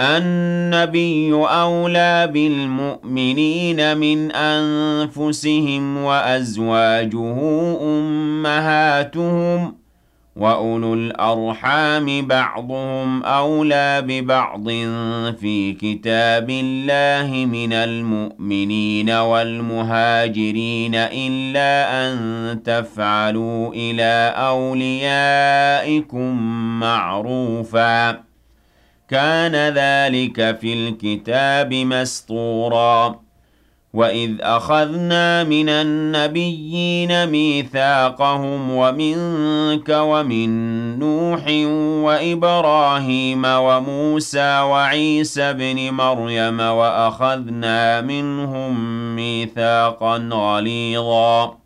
النَّبِيُّ أَوْلَىٰ بِالْمُؤْمِنِينَ مِنْ أَنفُسِهِمْ ۖ وَأَزْوَاجُهُ أُمَّهَاتُهُمْ ۗ وَأُولُو الْأَرْحَامِ بَعْضُهُمْ أَوْلَىٰ بِبَعْضٍ فِي كِتَابِ اللَّهِ مِنَ الْمُؤْمِنِينَ وَالْمُهَاجِرِينَ إِلَّا أَن تَفْعَلُوا إِلَىٰ أَوْلِيَائِكُم مَّعْرُوفًا ۚ كَانَ ذَٰلِكَ فِي الْكِتَابِ مَسْطُورًا وَإِذْ أَخَذْنَا مِنَ النَّبِيِّينَ مِيثَاقَهُمْ وَمِنكَ وَمِن نُّوحٍ وَإِبْرَاهِيمَ وَمُوسَىٰ وَعِيسَى ابْنِ مَرْيَمَ وَأَخَذْنَا مِنْهُم مِّيثَاقًا غَلِيظًا.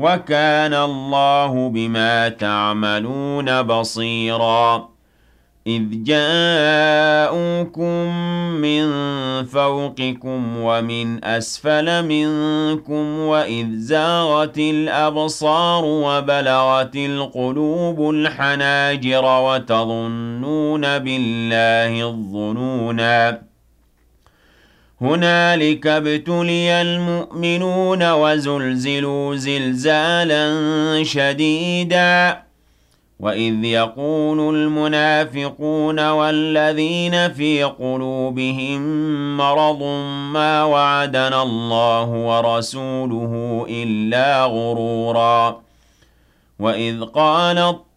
وَكَانَ اللَّهُ بِمَا تَعْمَلُونَ بَصِيرًا. إِذْ جَاءُوكُم مِّن فَوْقِكُمْ وَمِنْ أَسْفَلَ مِنكُمْ وَإِذْ زَاغَتِ الْأَبْصَارُ وَبَلَغَتِ الْقُلُوبُ الْحَنَاجِرَ وَتَظُنُّونَ بِاللَّهِ الظُّنُونَا. هُنَالِكَ ابْتُلِيَ الْمُؤْمِنُونَ وَزُلْزِلُوا زِلْزَالًا شَدِيدًا. وَإِذْ يَقُولُ الْمُنَافِقُونَ وَالَّذِينَ فِي قُلُوبِهِم مَّرَضٌ مَّا وَعَدَنَا اللَّهُ وَرَسُولُهُ إِلَّا غُرُورًا. وَإِذْ قَالَت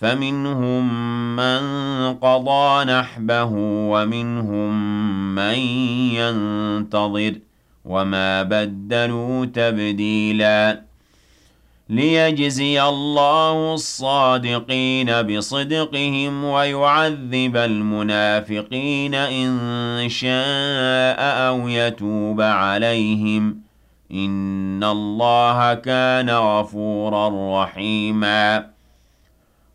فمنهم من قضى نحبه ومنهم من ينتظر وما بدلوا تبديلا ليجزي الله الصادقين بصدقهم ويعذب المنافقين إن شاء أو يتوب عليهم إن الله كان غفورا رحيماً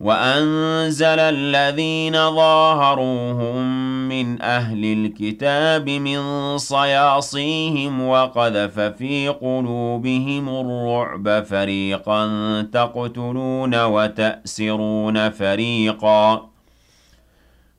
وأنزل الذين ظاهروهم من أهل الكتاب من صياصيهم وقذف في قلوبهم الرعب فريقا تقتلون وتأسرون فريقا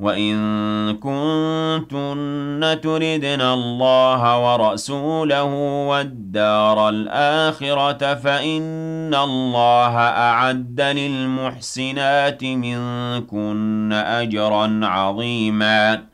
وإن كنتن تردن الله ورسوله والدار الآخرة فإن الله أعد للمحسنات منكن أجرا عظيماً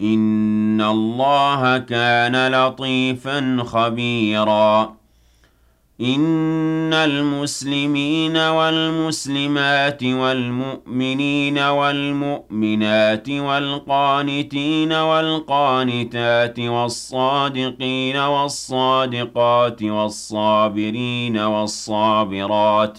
إن الله كان لطيفا خبيرا. إن المسلمين والمسلمات والمؤمنين والمؤمنات والقانتين والقانتات والصادقين والصادقات والصابرين والصابرات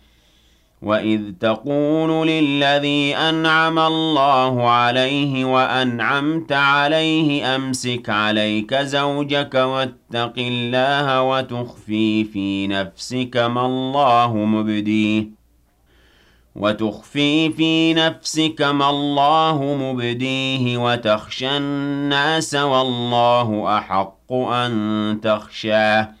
وإذ تقول للذي أنعم الله عليه وأنعمت عليه أمسك عليك زوجك واتق الله وتخفي في نفسك ما الله مبديه وتخفي في نفسك ما الله مبديه وتخشى الناس والله أحق أن تخشاه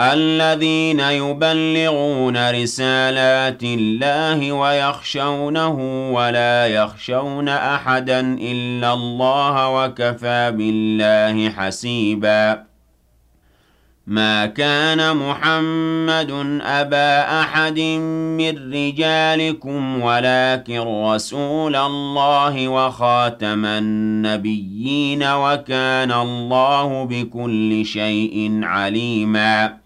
الذين يبلغون رسالات الله ويخشونه ولا يخشون أحدا إلا الله وكفى بالله حسيبا. ما كان محمد أبا أحد من رجالكم ولكن رسول الله وخاتم النبيين وكان الله بكل شيء عليماً.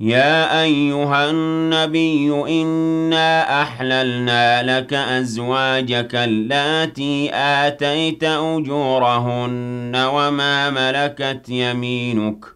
يا أيها النبي إنا أحللنا لك أزواجك اللاتي آتيت أجورهن وما ملكت يمينك.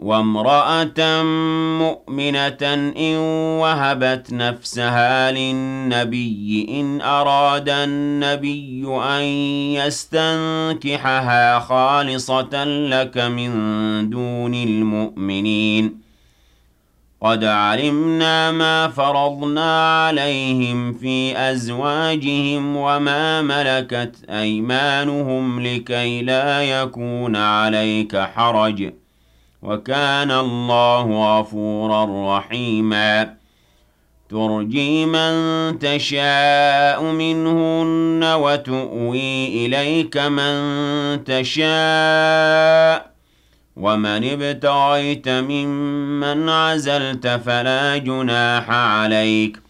وامرأة مؤمنة إن وهبت نفسها للنبي إن أراد النبي أن يستنكحها خالصة لك من دون المؤمنين. قد علمنا ما فرضنا عليهم في أزواجهم وما ملكت أيمانهم لكي لا يكون عليك حرج. وكان الله غفورا رحيما. ترجي من تشاء منهن وتؤوي إليك من تشاء. ومن ابتغيت ممن عزلت فلا جناح عليك ۖ.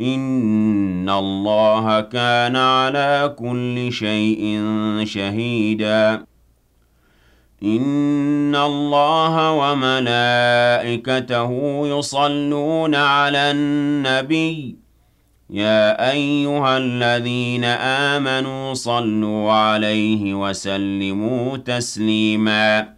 إن الله كان على كل شيء شهيدا. إن الله وملائكته يصلون على النبي. يا أيها الذين آمنوا صلوا عليه وسلموا تسليما.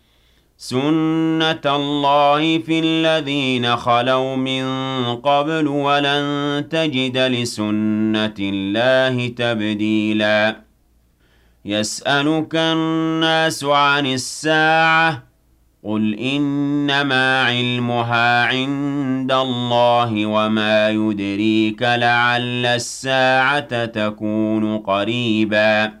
سنة الله في الذين خلوا من قبل ولن تجد لسنة الله تبديلا يسألك الناس عن الساعة قل إنما علمها عند الله وما يدريك لعل الساعة تكون قريبا